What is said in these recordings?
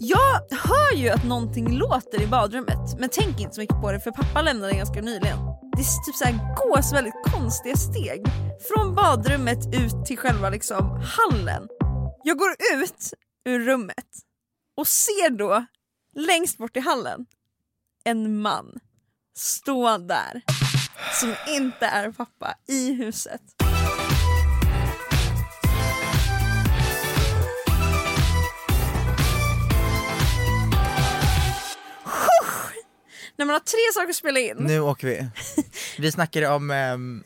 Jag hör ju att någonting låter i badrummet men tänker inte så mycket på det för pappa lämnade ganska nyligen. Det är typ så här gås väldigt konstiga steg från badrummet ut till själva liksom hallen. Jag går ut ur rummet och ser då längst bort i hallen en man stå där som inte är pappa i huset. När man har tre saker att spela in. Nu åker vi. Vi snackade om um,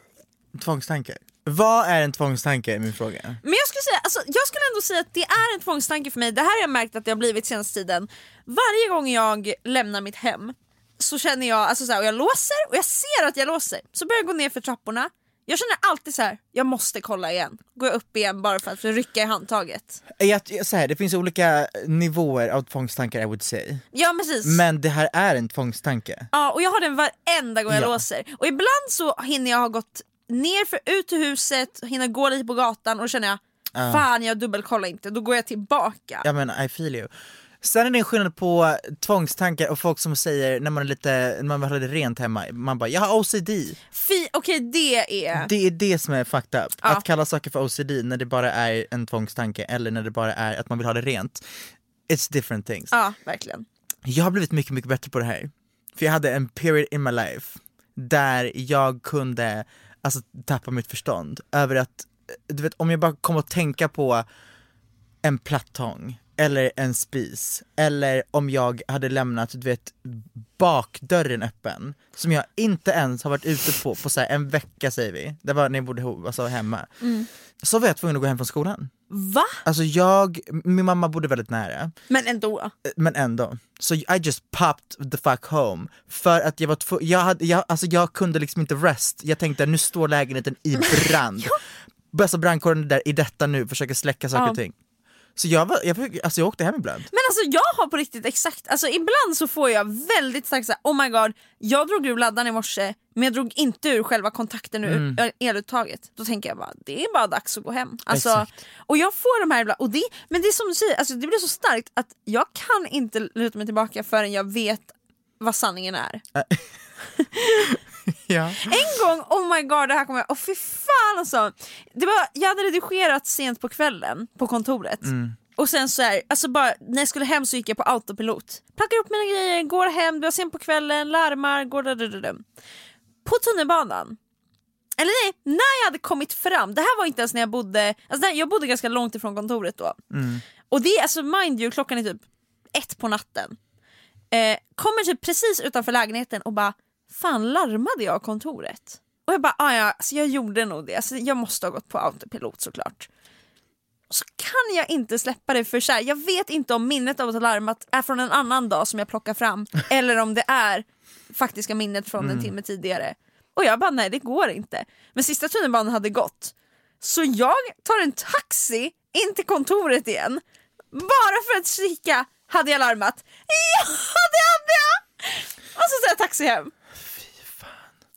tvångstankar. Vad är en tvångstanke är min fråga. Men jag skulle, säga, alltså, jag skulle ändå säga att det är en tvångstanke för mig. Det här har jag märkt att det har blivit senaste tiden. Varje gång jag lämnar mitt hem så känner jag, alltså så här, och jag låser och jag ser att jag låser. Så börjar jag gå ner för trapporna. Jag känner alltid så här, jag måste kolla igen. Går jag upp igen bara för att rycka i handtaget. Jag, så här, det finns olika nivåer av tvångstankar I would say. Ja precis. Men det här är en tvångstanke. Ja och jag har den varenda gång jag Ja. låser. Och ibland så hinner jag ha gått ner för ut ur huset, hinner gå lite på gatan och då känner jag fan jag dubbelkollar inte, då går jag tillbaka. Ja men I feel you. Sen är det en skillnad på tvångstankar och folk som säger när man är lite, när man vill ha det rent hemma, man bara jag har OCD. Fy, Okej det är... Det är det som är fucked up. Ja. Att kalla saker för OCD när det bara är en tvångstanke eller när det bara är att man vill ha det rent. It's different things. Ja verkligen. Jag har blivit mycket, mycket bättre på det här. För jag hade en period in my life där jag kunde alltså, tappa mitt förstånd över att, du vet om jag bara kom att tänka på en plattång eller en spis eller om jag hade lämnat du vet, bakdörren öppen som jag inte ens har varit ute på på så en vecka säger vi, det var när jag bodde ihop, alltså hemma. Så var jag tvungen att gå hem från skolan. Va? Alltså jag, min mamma bodde väldigt nära Men ändå. men ändå. Så I just popped the fuck home. För att jag var tv- jag, hade, jag, alltså jag kunde liksom inte rest. Jag tänkte nu står lägenheten i brand. Bästa brandkåren där i detta nu försöker släcka saker och ting. Så jag, var, jag, alltså jag åkte hem ibland. Men alltså jag har på riktigt exakt, alltså ibland så får jag väldigt starkt såhär, oh my god, jag drog ur laddaren i morse men jag drog inte ur själva kontakten ur Mm. eluttaget. Då tänker jag bara, det är bara dags att gå hem. Alltså, Exakt. och jag får de här ibland, och det, men det är som du säger, alltså det blir så starkt att jag kan inte luta mig tillbaka förrän jag vet vad sanningen är. Ja. En gång, oh my god det här kommer jag, oh fy fan alltså. Det var, jag hade redigerat sent på kvällen på kontoret. Och sen så här, alltså bara, när jag skulle hem så gick jag på autopilot. Packar upp mina grejer, går hem, det var sent på kvällen, larmar, går da, da, da, da. På tunnelbanan. Eller nej, när jag hade kommit fram, det här var inte ens när jag bodde, alltså jag bodde ganska långt ifrån kontoret då. Och det är alltså mind you, klockan är typ ett på natten. Eh, kommer typ precis utanför lägenheten och bara Fan larmade jag kontoret? Och jag bara ah, ja, alltså jag gjorde nog det, alltså, jag måste ha gått på autopilot såklart. Och så kan jag inte släppa det för så här, jag vet inte om minnet av att ha larmat är från en annan dag som jag plockar fram eller om det är faktiska minnet från en timme tidigare. Och jag bara nej det går inte. Men sista tunnelbanan hade gått. Så jag tar en taxi in till kontoret igen. Bara för att kika, hade jag larmat? Ja det hade jag! Och så tar jag taxi hem.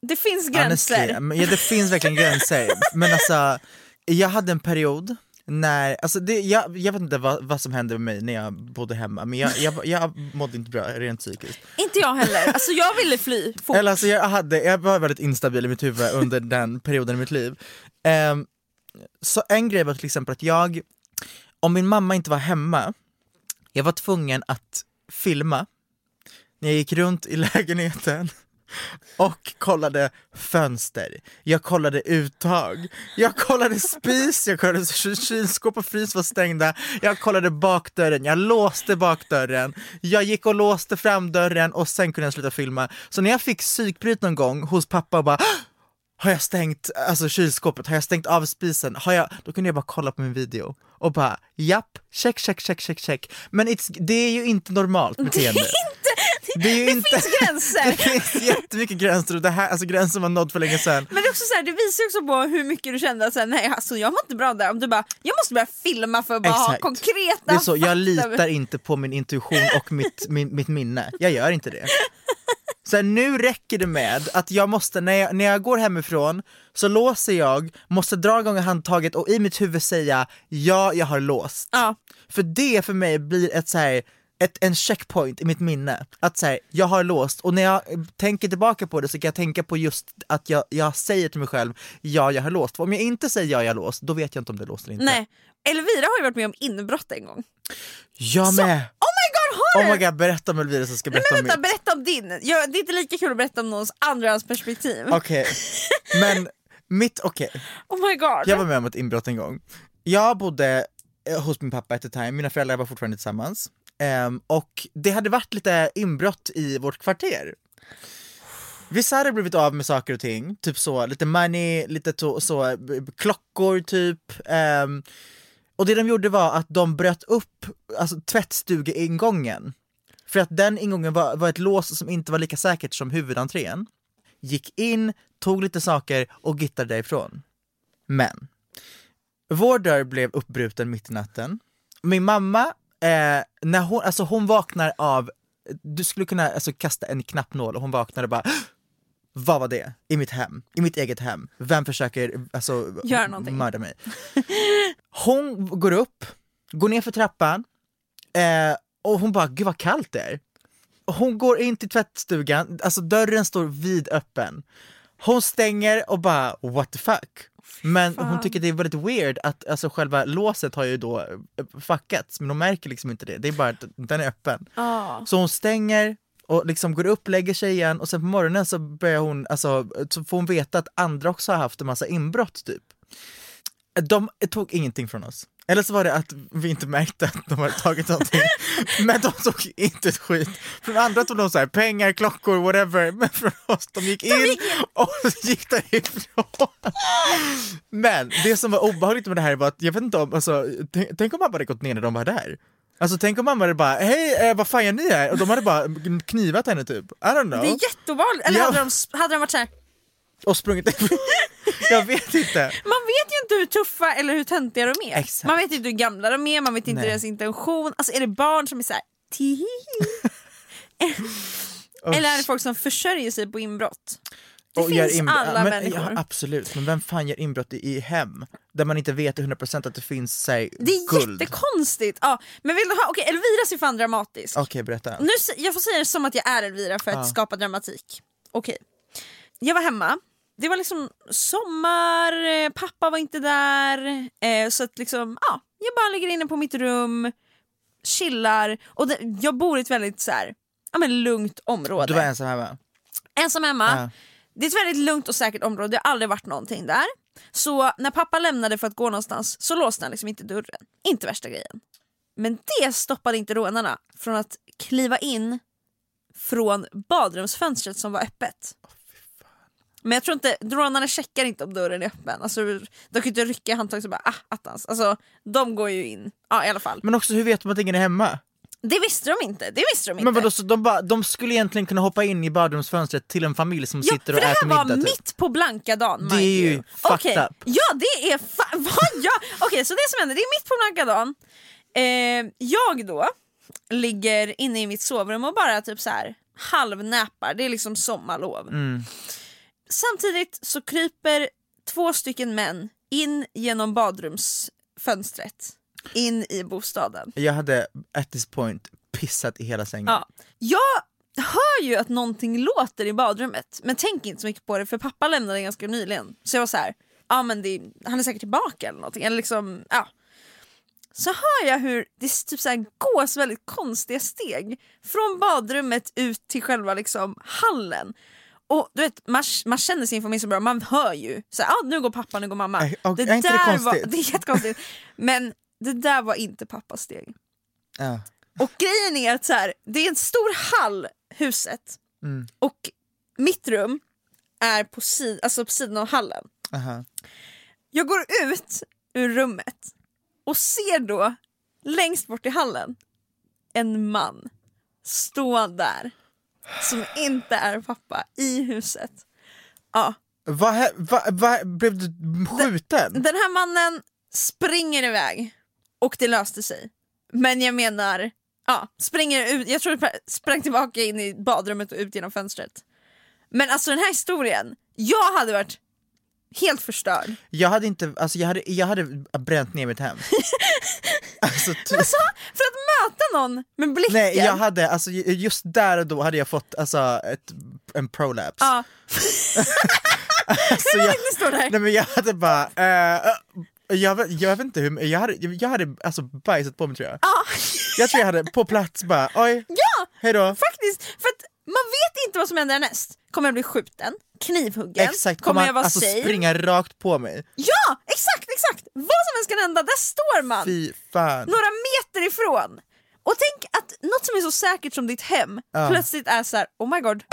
Det finns gränser. Honestly, ja, det finns verkligen gränser. Men alltså, jag hade en period när, alltså det, jag, jag vet inte vad, vad som hände med mig när jag bodde hemma, men jag, jag, jag mådde inte bra rent psykiskt. Inte jag heller, alltså jag ville fly fort. Eller alltså jag, hade, jag var väldigt instabil i mitt huvud under den perioden i mitt liv. Ehm, så en grej var till exempel att jag, om min mamma inte var hemma, jag var tvungen att filma när jag gick runt i lägenheten och kollade fönster, jag kollade uttag, jag kollade spis, jag kollade kylskåp och frys var stängda, jag kollade bakdörren, jag låste bakdörren, jag gick och låste framdörren och sen kunde jag sluta filma. Så när jag fick psykbryt någon gång hos pappa och bara ah! Har jag stängt alltså kylskåpet, har jag stängt av spisen, har jag, då kunde jag bara kolla på min video och bara japp, check, check, check, check, check. Men it's, det är ju inte normalt beteende. Det, är ju det inte, finns gränser. det finns jättemycket gränser och det här, alltså gränsen var nådd för länge sedan. Men det, är också så här, det visar också på hur mycket du kände att nej alltså, jag mår inte bra där. Om du bara, jag måste börja filma för att bara ha Exakt. konkreta Det är så, jag litar inte på min intuition och mitt, min, mitt minne. Jag gör inte det. Så här, nu räcker det med att jag måste, när jag, när jag går hemifrån så låser jag, måste dra igång handtaget och i mitt huvud säga ja, jag har låst. Ja. För det för mig blir ett så här, ett, en checkpoint i mitt minne. Att så här, jag har låst och när jag tänker tillbaka på det så kan jag tänka på just att jag, jag säger till mig själv ja, jag har låst. För om jag inte säger ja, jag har låst, då vet jag inte om det är låst eller inte. Nej. Elvira har ju varit med om inbrott en gång. Jag med! Oh har? Oh my god, berätta om Elvira så ska jag Nej, berätta men om vänta, mitt. berätta om din. Jag, det är inte lika kul att berätta om någons andras perspektiv. Okej, men mitt, okej. Oh my god. Jag var med om ett inbrott en gång. Jag bodde eh, hos min pappa at the time, mina föräldrar var fortfarande tillsammans. Ehm, och det hade varit lite inbrott i vårt kvarter. Vissa hade blivit av med saker och ting, typ så, lite money, lite to, så, b- klockor typ. Ehm, och det de gjorde var att de bröt upp alltså, tvättstugeingången. För att den ingången var, var ett lås som inte var lika säkert som huvudentrén. Gick in, tog lite saker och gittade därifrån. Men vår dörr blev uppbruten mitt i natten. Min mamma, eh, när hon, alltså hon vaknar av, du skulle kunna alltså, kasta en knappnål och hon vaknade bara vad var det? I mitt hem, i mitt eget hem. Vem försöker alltså, Gör någonting. mörda mig? Hon går upp, går ner för trappan eh, och hon bara, gud vad kallt det är. Hon går in till tvättstugan, alltså dörren står vidöppen. Hon stänger och bara what the fuck. Men hon tycker det är väldigt weird att alltså, själva låset har ju då eh, fuckats men hon märker liksom inte det, det är bara att den är öppen. Ja. Så hon stänger och liksom går upp, lägger sig igen och sen på morgonen så börjar hon, alltså, så får hon veta att andra också har haft en massa inbrott typ. De tog ingenting från oss. Eller så var det att vi inte märkte att de hade tagit någonting. Men de tog inte ett skit. Från andra tog de så här, pengar, klockor, whatever. Men från oss, de gick in och gick därifrån. Men det som var obehagligt med det här var att, jag vet inte om, alltså, tänk, tänk om mamma hade gått ner när de var där. Alltså tänk om mamma hade bara, hej eh, vad fan gör ni här? Och de hade bara knivat henne typ. I don't know. Det är jätteovanligt. Eller Ja. hade, de, hade de varit såhär, Och sprungit ifrån. Jag vet inte. man vet ju inte hur tuffa eller hur töntiga de är. Exakt. Man vet inte hur gamla de är, man vet inte Nej. deras intention. Alltså är det barn som är såhär. Eller är det folk som försörjer sig på inbrott? Det finns alla men, människor. Ja, absolut, men vem fan gör inbrott i, i hem? Där man inte vet 100% att det finns säg, Det är guld. jättekonstigt. Ja, men vill du ha, okej Elvira ser fan dramatisk. Okej, berätta. Nu, s- jag får säga det som att jag är Elvira för att Ja. skapa dramatik. Okej. Jag var hemma, det var liksom sommar, eh, pappa var inte där, eh, så att liksom, ja, jag bara ligger inne på mitt rum, chillar och det, jag bor i ett väldigt så här, ja, men lugnt område. Du var ensam hemma? Ensam hemma. Ja. Det är ett väldigt lugnt och säkert område, det har aldrig varit någonting där. Så när pappa lämnade för att gå någonstans så låste han liksom inte dörren. Inte värsta grejen. Men det stoppade inte rånarna från att kliva in från badrumsfönstret som var öppet. Men jag tror inte, rånarna checkar inte om dörren är öppen. Alltså, de kan ju inte rycka i handtaget och bara ah, attans. Alltså, de går ju in. Ja i alla fall. Men också hur vet de att ingen är hemma? Det visste de inte. Det visste de inte. Men vadå, så de, bara, de skulle egentligen kunna hoppa in i badrumsfönstret till en familj som Ja, sitter för och det här äter var middag typ. mitt på blanka dagen. Det är ju fucked Okej, up. Ja det är fa- vad ja. Okej så det som händer, det är mitt på blanka dagen. Eh, jag då ligger inne i mitt sovrum och bara typ så här halvnäpar, det är liksom sommarlov. Mm. samtidigt så kryper två stycken män in genom badrumsfönstret in i bostaden. Jag hade at this point pissat i hela sängen. Ja. Jag hör ju att någonting låter i badrummet men tänker inte så mycket på det för pappa lämnade ganska nyligen. Så jag var så här, ja men det, han är säkert tillbaka eller någonting. Eller liksom, ja. Så hör jag hur det typ så här gås väldigt konstiga steg från badrummet ut till själva liksom hallen. Och du vet, man, man känner sin familj så bra, man hör ju så här, ah, nu går pappa, nu går mamma. Äh, och- är inte det var, det är jättekonstigt. Men det där var inte pappas steg. Ja. Och grejen är att så här, det är en stor hall, huset, Mm. och mitt rum är på, sid, alltså på sidan av hallen. Aha. Jag går ut ur rummet och ser då längst bort i hallen en man stå där som inte är pappa i huset. Ja, Vad hä- va, va, blev du skjuten? den här mannen springer iväg och det löste sig. Men jag menar, ja, springer ut, jag tror det sprang tillbaka in i badrummet och ut genom fönstret. Men alltså den här historien, jag hade varit helt förstörd. Jag hade inte, alltså jag hade, jag hade bränt ner mitt hem. alltså, ty- Alltså, för att möta någon med blicken. nej jag hade, alltså ju- just där och då hade jag fått alltså, ett, en prolapse. Ja. alltså, Jag nej men jag hade bara, eh, jag, vet- jag vet inte hur, jag hade, jag hade alltså bajsat på mig tror jag. Ja. Jag tror jag hade på plats bara, oj, ja, hejdå. faktiskt. För att man vet inte vad som händer härnäst. Kommer jag bli skjuten? Knivhuggen? Exakt, kommer kommer jag vara alltså safe? springa rakt på mig? Ja, exakt, exakt! Vad som helst kan hända, där står man! Fy fan. Några meter ifrån! Och tänk att något som är så säkert som ditt hem Ja. plötsligt är så här: oh my god,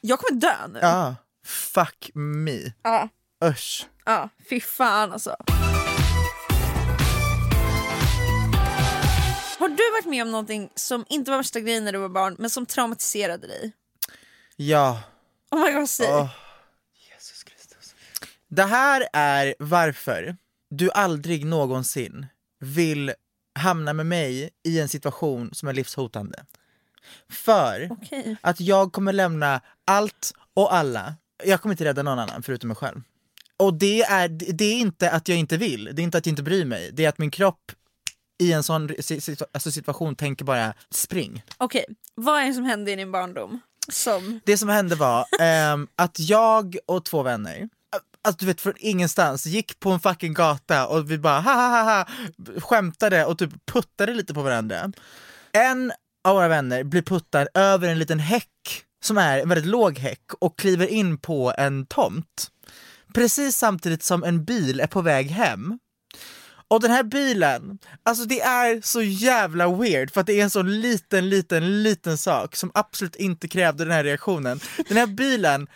jag kommer dö nu. Ja, fuck me. Ja, Usch. ja fy fan alltså. Har du varit med om någonting som inte var värsta grejen när du var barn men som traumatiserade dig? Ja. Oh my god, säg! Åh, Jesus Kristus. Det här är varför du aldrig någonsin vill hamna med mig i en situation som är livshotande. För Okej. att jag kommer lämna allt och alla. Jag kommer inte rädda någon annan förutom mig själv. Och det är, det är inte att jag inte vill, det är inte att jag inte bryr mig. Det är att min kropp i en sån alltså situation tänker bara spring. Okej, vad är det som hände i din barndom? Som... Det som hände var ehm, att jag och två vänner, alltså du vet från ingenstans, gick på en fucking gata och vi bara ha ha ha skämtade och typ puttade lite på varandra. En av våra vänner blir puttad över en liten häck som är en väldigt låg häck och kliver in på en tomt. Precis samtidigt som en bil är på väg hem. Och den här bilen, alltså det är så jävla weird för att det är en så liten, liten, liten sak som absolut inte krävde den här reaktionen. Den här bilen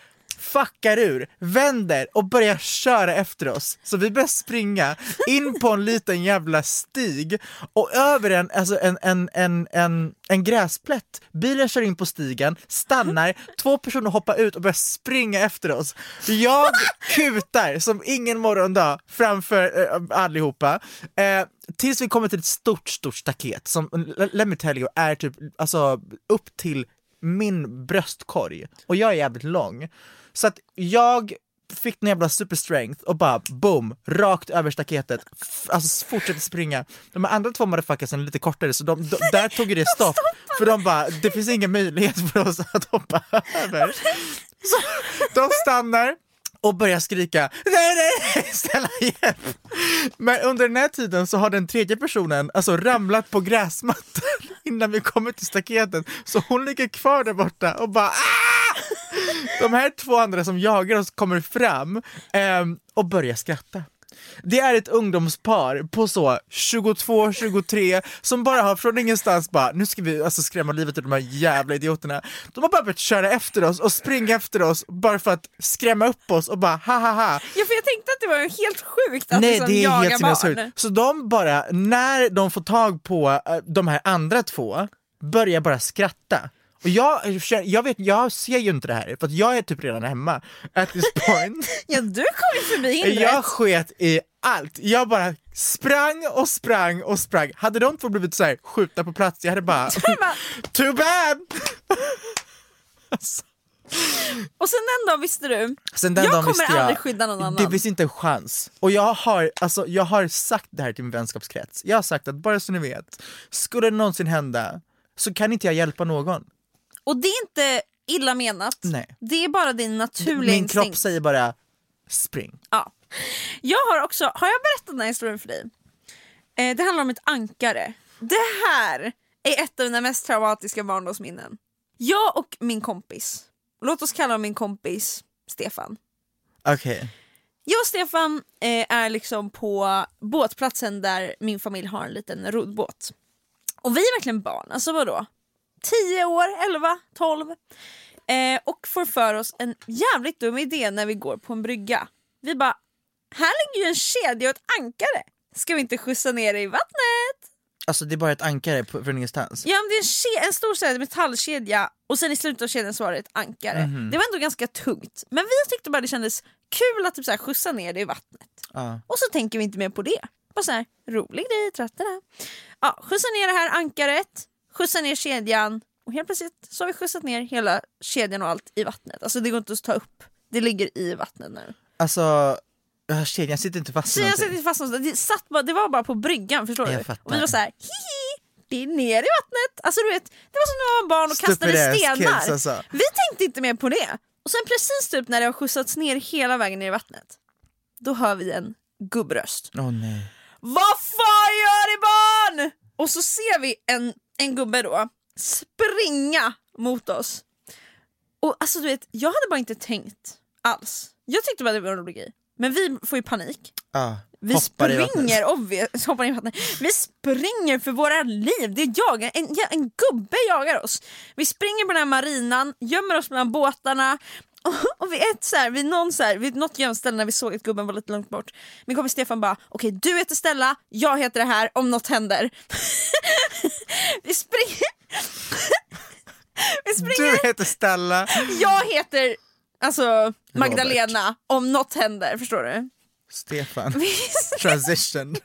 fuckar ur, vänder och börjar köra efter oss. Så vi börjar springa in på en liten jävla stig och över en, alltså en, en, en, en, en gräsplätt. Bilen kör in på stigen, stannar, två personer hoppar ut och börjar springa efter oss. Jag kutar som ingen morgondag framför eh, allihopa. Eh, tills vi kommer till ett stort, stort staket som, let me tell you, är typ alltså upp till min bröstkorg och jag är jävligt lång. Så att jag fick en jävla super strength och bara boom, rakt över staketet, F- alltså fortsätter springa. De andra två motherfuckersen är lite kortare så de, de, där tog ju det stopp. För de bara, det finns ingen möjlighet för oss att hoppa över. Så de stannar och börjar skrika nej nej nej, snälla hjälp! Men under den här tiden så har den tredje personen alltså ramlat på gräsmattan innan vi kommer till staketet så hon ligger kvar där borta och bara ah! De här två andra som jagar oss kommer fram ehm, och börjar skratta. Det är ett ungdomspar på så 22-23 som bara har från ingenstans bara, nu ska vi alltså skrämma livet ur de här jävla idioterna. De har bara börjat köra efter oss och springa efter oss bara för att skrämma upp oss och bara ha ha ha. Ja för jag tänkte att det var helt sjukt att Nej liksom det är jaga helt barn. Så de bara, när de får tag på eh, de här andra två, börjar bara skratta. Och jag, jag, vet, jag ser ju inte det här för att jag är typ redan hemma at this point. Ja du kom ju förbi hindret. Jag sket i allt. Jag bara sprang och sprang och sprang. Hade de två blivit så här skjutna på plats, jag hade bara too bad! alltså, Och sen den dagen visste du, Sen den jag dagen kommer jag, aldrig skydda någon annan. Det finns inte en chans. Och jag har, alltså, jag har sagt det här till min vänskapskrets. Jag har sagt att bara så ni vet, skulle det någonsin hända så kan inte jag hjälpa någon. Och det är inte illa menat, Nej. det är bara din naturliga Min instinkt. kropp säger bara spring. Ja. Jag har också, har jag berättat den här historien för dig? Eh, det handlar om ett ankare. Det här är ett av mina mest traumatiska barndomsminnen. Jag och min kompis, låt oss kalla min kompis Stefan. Okej. Jag och Stefan eh, är liksom på båtplatsen där min familj har en liten roddbåt. Och vi är verkligen barn, alltså vadå? 10 år, 11, 12. Eh, och får för oss en jävligt dum idé när vi går på en brygga. Vi bara, här ligger ju en kedja och ett ankare. Ska vi inte skjutsa ner det i vattnet? Alltså det är bara ett ankare på, från ingenstans. Ja men det är en, ke- en stor här, metallkedja och sen i slutet av kedjan så var det ett ankare. Mhm. Det var ändå ganska tungt. Men vi tyckte bara det kändes kul att typ så här, skjutsa ner det i vattnet. Ja. Och så tänker vi inte mer på det. Bara så här, rolig grej, trattara. Ja, skjutsa ner det här ankaret, skjutsa ner kedjan och helt plötsligt så har vi skjutsat ner hela kedjan och allt i vattnet. Alltså det går inte att ta upp, det ligger i vattnet nu. Alltså, kedjan sitter inte fast Kedjan sitter inte fast någonstans, det, satt bara, det var bara på bryggan förstår Jag du? fattar. Och vi var så här, hihi, det är ner i vattnet. Alltså du vet, det var som när man var barn och kastade Stupid stenar. kids, alltså. Vi tänkte inte mer på det. Och sen precis typ när det har skjutsats ner hela vägen ner i vattnet, då hör vi en gubbröst. Åh nej. Vad fan gör ni barn? Och så ser vi en, en gubbe då springa mot oss. Och alltså du vet, jag hade bara inte tänkt alls. Jag tyckte bara det var en rolig grej. Men vi får ju panik. Ah, Vi springer, obvious, hoppar i vattnet. Vi springer för våra liv. Det är jag, en, en gubbe jagar oss. Vi springer på den här marinan, gömmer oss mellan båtarna. Och, vid, ett, så här, vid, någon, så här, vid något gömställe när vi såg att gubben var lite långt bort Min kompis Stefan bara okej du heter Stella, jag heter det här om något händer. vi springer Vi springer, Du heter Stella. jag heter alltså Magdalena om något händer, förstår du? Stefan. Transition.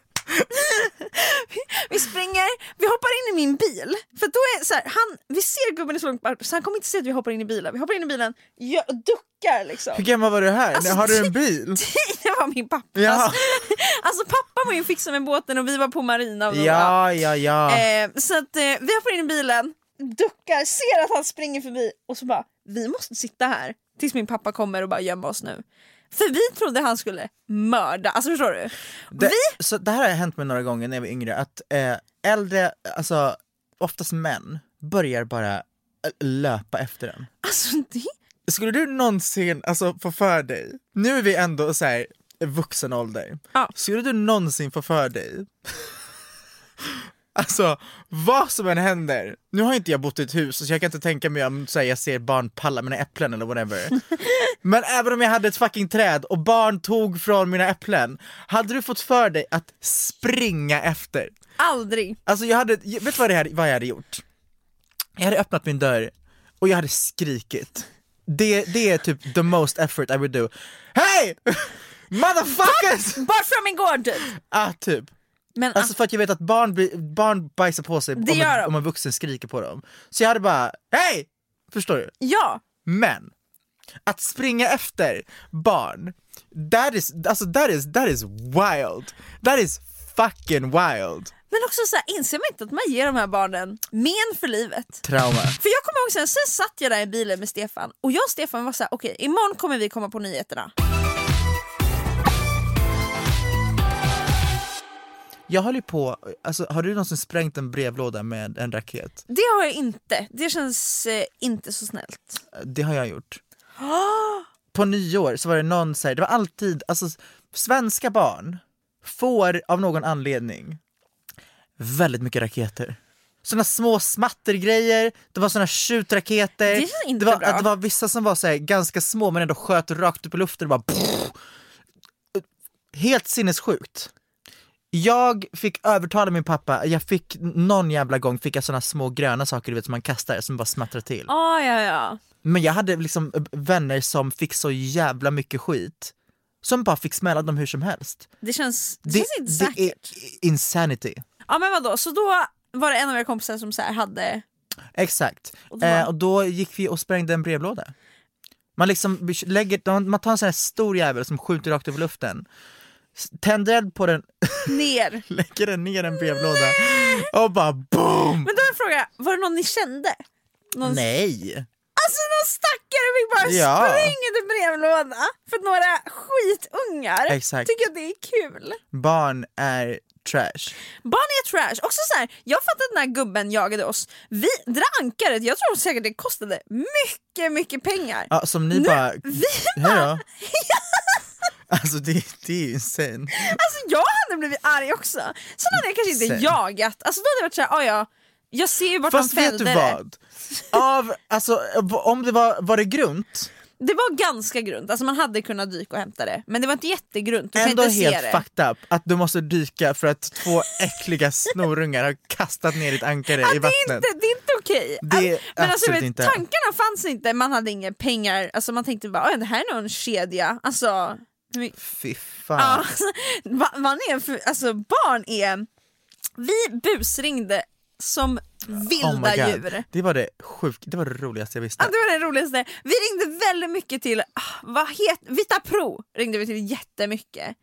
Vi springer, vi hoppar in i min bil. För då är så här, han, vi ser gubben i så långt bort så han kommer inte se att vi hoppar in i bilen. Vi hoppar in i bilen, jag duckar liksom. Hur gammal var du här? Alltså, Har du en bil? Det var min pappa. Ja. Alltså, alltså pappa var ju fixa med båten och vi var på marina. Och Ja, ja, ja. Eh, så att eh, vi hoppar in i bilen, duckar, ser att han springer förbi och så bara, vi måste sitta här tills min pappa kommer och bara gömma oss nu. För vi trodde han skulle mörda, alltså förstår du? Det, så det här har hänt mig några gånger när jag var yngre, att eh, äldre, alltså oftast män, börjar bara eh, löpa efter en. Alltså det, Skulle du någonsin alltså, få för dig, nu är vi ändå så här, vuxen ålder, Ja. skulle du någonsin få för dig Alltså vad som än händer, nu har inte jag bott i ett hus så jag kan inte tänka mig om så här, jag ser barn palla mina äpplen eller whatever Men även om jag hade ett fucking träd och barn tog från mina äpplen, hade du fått för dig att springa efter? aldrig. Alltså jag hade, vet du vad, det hade, vad jag hade gjort? Jag hade öppnat min dörr och jag hade skrikit. Det, det är typ the most effort I would do. Hey! Motherfuckers! Bort från min gård! typ. Ah, typ. Men Alltså för att jag vet att barn, blir- barn bajsar på sig om, en, om en vuxen skriker på dem. Så jag hade bara, hej! Förstår du? ja, Men, att springa efter barn, that is, alltså that is, that is wild. That is fucking wild. men också så här, inser man inte att man ger de här barnen men för livet? Trauma. För jag kommer ihåg sen, sen satt jag där i bilen med Stefan och jag och Stefan var såhär, okej imorgon kommer vi komma på nyheterna. Jag håller på, alltså har du någonsin sprängt en brevlåda med en raket? Det har jag inte, det känns eh, inte så snällt. Det har jag gjort. På nyår så var det någon så här, det var alltid, alltså svenska barn får av någon anledning väldigt mycket raketer. Såna små smattergrejer, det var såna skjutraketer, Det känns inte det, var, bra. det var vissa som var så här, ganska små men ändå sköt rakt upp i luften och bara Helt sinnessjukt. Jag fick övertala min pappa, jag fick någon jävla gång fick jag såna små gröna saker du vet som man kastar som bara smattrar till. Ah, ja, ja. Men jag hade liksom vänner som fick så jävla mycket skit som bara fick smälla dem hur som helst. Det känns, det, känns inte det är säkert. insanity. Ja men vadå, så då var det en av era kompisar som så hade... Exakt. Och då- eh, och då gick vi och sprängde en brevlåda. Man liksom lägger, man tar en sån här stor jävel som skjuter rakt över luften, tänder eld på den, Ner. lägger den ner en brevlåda och bara boom! Men då är jag fråga, var det någon ni kände? Någon... Nej! Alltså någon stackare fick bara Ja. springa till brevlåda för att några skitungar Exakt. tycker att det är kul. Barn är trash. Barn är trash. Också så här, jag fattar att den här gubben jagade oss. Vi, det där ankaret, jag tror säkert det kostade mycket, mycket pengar. Ja, som ni Nu- bara, vi hejdå. Alltså det, det är ju insane. Alltså jag hade blivit arg också. Sen hade jag kanske inte Sen. jagat. Alltså då hade jag varit såhär, "Ah, ja, jag ser ju vart Fast de vet fällde du det. vad? Av, alltså, om det var, var det grunt, Det var ganska grunt, alltså man hade kunnat dyka och hämta det. Men det var inte jättegrunt, du kan ändå inte se helt det. fucked up att du måste dyka för att två äckliga snorungar har kastat ner ditt ankare Ja, i det, är vattnet. inte, det är inte okej. Det är Alltså, men alltså, vet, inte. tankarna fanns inte, man hade inga pengar. Alltså, man tänkte bara "Oj, det här är nog en kedja. Alltså, Fy fan. alltså, man är för, alltså, barn är... Vi busringde som vilda Oh djur. Det var det sjukt, det var det roligaste jag visste. Ja, det var det roligaste. Vi ringde väldigt mycket till, ah, vad het, Vita Pro ringde vi till jättemycket.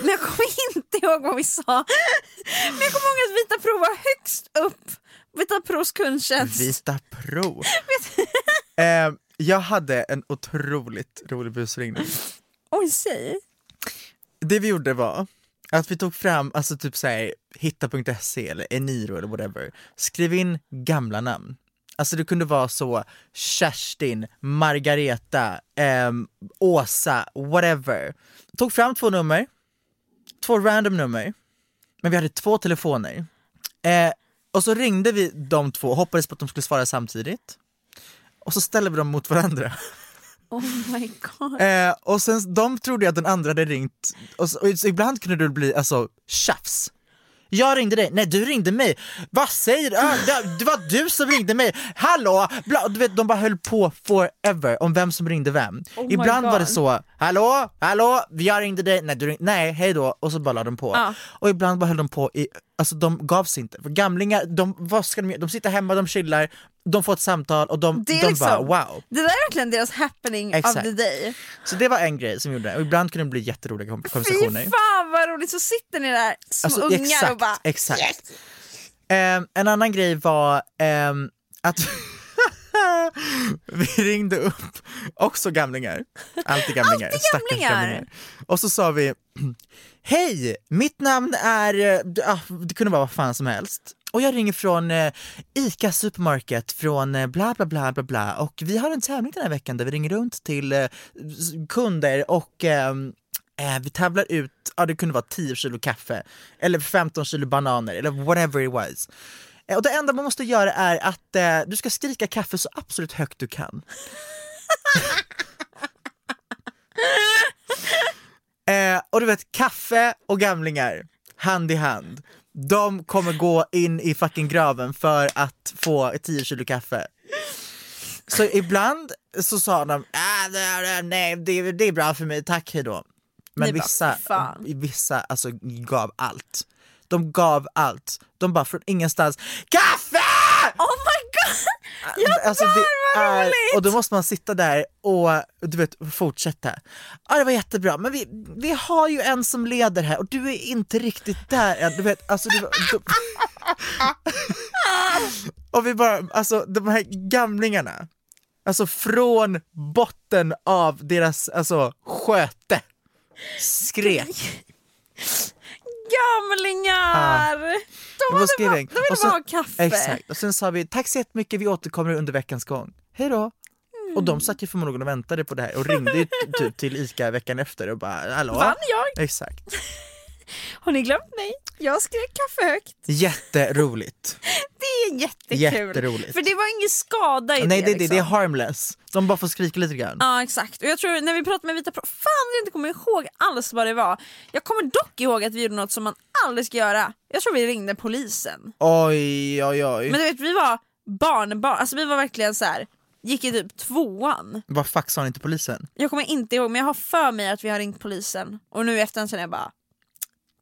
Men jag kommer inte ihåg vad vi sa. Men jag kommer ihåg att Vita Pro var högst upp. Vita Pros kundtjänst. Vita Pro. eh, jag hade en otroligt rolig busringning sig. Det vi gjorde var att vi tog fram, alltså typ såhär, hitta.se eller Eniro eller whatever, skriv in gamla namn. Alltså det kunde vara så Kerstin, Margareta, eh, Åsa, whatever. Tog fram två nummer, två random nummer, men vi hade två telefoner. Eh, och så ringde vi de två, hoppades på att de skulle svara samtidigt. Och så ställde vi dem mot varandra. Oh my god. Eh, och sen, de trodde att den andra hade ringt, och, så, och ibland kunde det bli alltså tjafs. Jag ringde dig, nej du ringde mig, vad säger du? Ah, det, det var du som ringde mig, hallå! Bla, du vet, de bara höll på forever om vem som ringde vem. Oh ibland var det så, hallå, hallå, jag ringde dig, nej, du ring, nej hej då, och så bara la de på. Ja. Och ibland bara höll de på i, alltså de gav sig inte. För gamlingar, de, vad ska de, de sitter hemma, de chillar, de får ett samtal och de, Det de liksom- bara wow. Det där är verkligen deras happening Exakt. of the day. Så det var en grej som gjorde det, och ibland kunde det bli jätteroliga kom- Fy konversationer. fan vad roligt, så sitter ni där små Alltså, ungar exakt, och bara exakt. Ehm, en annan grej var ehm, att vi ringde upp också gamlingar, alltid gamlingar, Alltid stackars gamlingar. Och så sa vi Hej, mitt namn är, Äh, det kunde vara vad fan som helst. Och jag ringer från äh, ICA Supermarket från äh, bla bla bla bla bla och vi har en tävling den här veckan där vi ringer runt till äh, kunder och ehm, vi tävlar ut, ja det kunde vara 10 kilo kaffe eller 15 kilo bananer eller whatever it was. Och det enda man måste göra är att eh, du ska skrika kaffe så absolut högt du kan. Eh, och du vet, kaffe och gamlingar, hand i hand. De kommer gå in i fucking graven för att få 10 kilo kaffe. Så ibland så sa de, ah, nej, nej, nej det, det är bra för mig, tack hejdå. Men bara, vissa, vissa alltså, gav allt. De gav allt. De bara från ingenstans, KAFFE! Oh god! Jag Alltså, det är, roligt! och då måste man sitta där och du vet, fortsätta. Ja det var jättebra, men vi, vi har ju en som leder här och du är inte riktigt där än. Du vet, alltså, du, du, och vi bara, alltså de här gamlingarna, alltså från botten av deras alltså, sköte skrek. Gamlingar! Det De, hade de ville Och bara ha kaffe. Exakt, och sen sa vi tack så jättemycket, vi återkommer under veckans gång. Hej då! Och Mm. de satt ju förmodligen och väntade på det här och ringde ju typ till ICA veckan efter och bara hallå? Vann jag? Exakt. Har ni glömt mig? Jag skrek kaffe högt. Jätteroligt. Det är jättekul. Jätteroligt. För det var ingen skada i Nej det. det, det, liksom. det är harmless. De bara får skrika lite grann. Ja exakt, och jag tror när vi pratade med Vita Pro, fan jag inte kommer ihåg alls vad det var. Jag kommer dock ihåg att vi gjorde något som man aldrig ska göra. Jag tror vi ringde polisen. Oj oj oj. Men du vet vi var barnbarn, alltså vi var verkligen så här. gick i typ tvåan. Vad fuck sa ni till polisen? Jag kommer inte ihåg men jag har för mig att vi har ringt polisen och nu i efterhand känner jag bara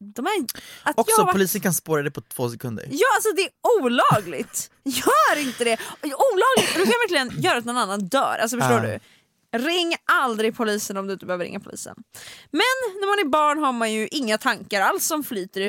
de är inte... Att Också jag polisen kan spåra det på två sekunder. Ja alltså det är olagligt! Gör inte det! Olagligt! Du kan verkligen göra att någon annan dör, alltså förstår Ja. du? Ring aldrig polisen om du inte behöver ringa polisen. Men när man är barn har man ju inga tankar alls som flyter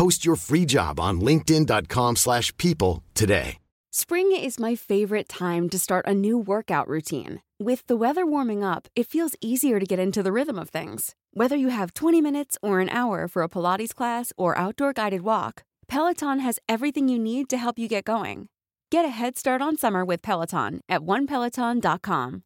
Post your free job on linkedin.com slash people today. Spring is my favorite time to start a new workout routine. With the weather warming up, it feels easier to get into the rhythm of things. Whether you have 20 minutes or an hour for a Pilates class or outdoor guided walk, Peloton has everything you need to help you get going. Get a head start on summer with Peloton at onepeloton.com.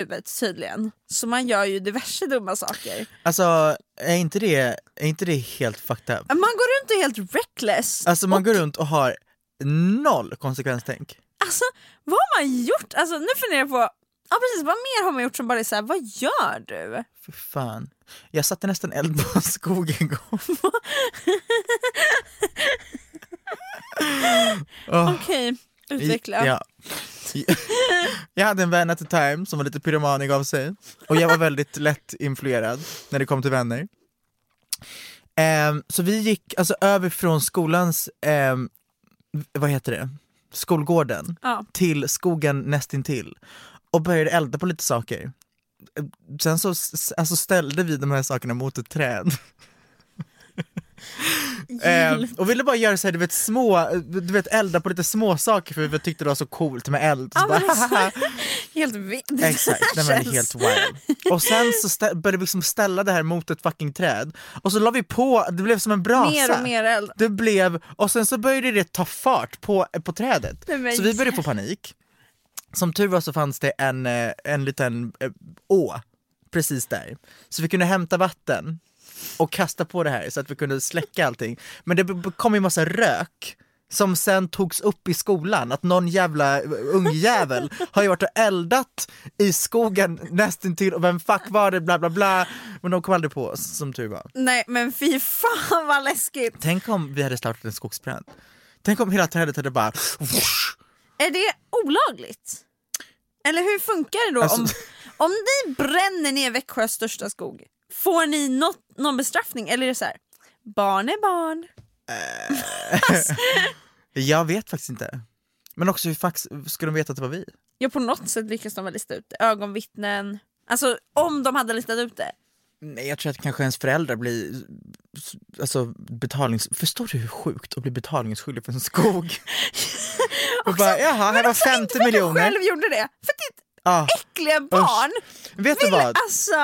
huvudet tydligen. Så man gör ju diverse dumma saker. Alltså är inte det, är inte det helt fucked up? Man går runt och är helt reckless. Alltså man och, går runt och har noll konsekvenstänk. Alltså vad har man gjort? Alltså nu funderar jag på, ja precis vad mer har man gjort som bara är såhär, vad gör du? För fan. Jag satte nästan eld på en skog en gång. Åh, Okej, utveckla. Ja. Jag hade en vän at the time som var lite pyromanig av sig och jag var väldigt lätt influerad när det kom till vänner. Ehm, så vi gick alltså över från skolans, ehm, vad heter det, skolgården Ja. till skogen nästintill och började elda på lite saker. Sen så alltså ställde vi de här sakerna mot ett träd. Eh, och ville bara göra så här, du vet, små, du vet elda på lite små saker för vi tyckte det var så coolt med eld. Så bara, haha. Helt vitt. Exakt, den var helt wild. Och sen så började vi liksom ställa det här mot ett fucking träd och så la vi på, det blev som en brasa. Mer och mer eld. Det blev, och sen så började det ta fart på, på trädet. Så vi började få panik. Som tur var så fanns det en, eh, en liten eh, å precis där. Så vi kunde hämta vatten och kasta på det här så att vi kunde släcka allting. Men det kom ju massa rök som sen togs upp i skolan, att någon jävla ungjävel har ju varit och eldat i skogen nästintill och vem fuck var det, bla bla bla. Men de kom aldrig på oss, som tur var. Nej men fy fan vad läskigt. Tänk om vi hade startat en skogsbrand. Tänk om hela trädet hade bara... Är det olagligt? Eller hur funkar det då? Alltså- Om, om ni bränner ner Växjös största skog, får ni något, någon bestraffning? Eller är det så här, barn är barn? Jag vet faktiskt inte. Men också hur fax ska de veta att det var vi? Ja på något sätt lyckas de väl lista ut det. Ögonvittnen. Alltså om de hade listat ut det. Nej, jag tror att kanske ens föräldrar blir alltså, betalnings... Förstår du hur sjukt att bli betalningsskyldig för en skog? och bara, jaha, här var 50 Inte för att du miljoner. själv gjorde det, för ditt Ja. äckliga barn Vet du ville vad? alltså...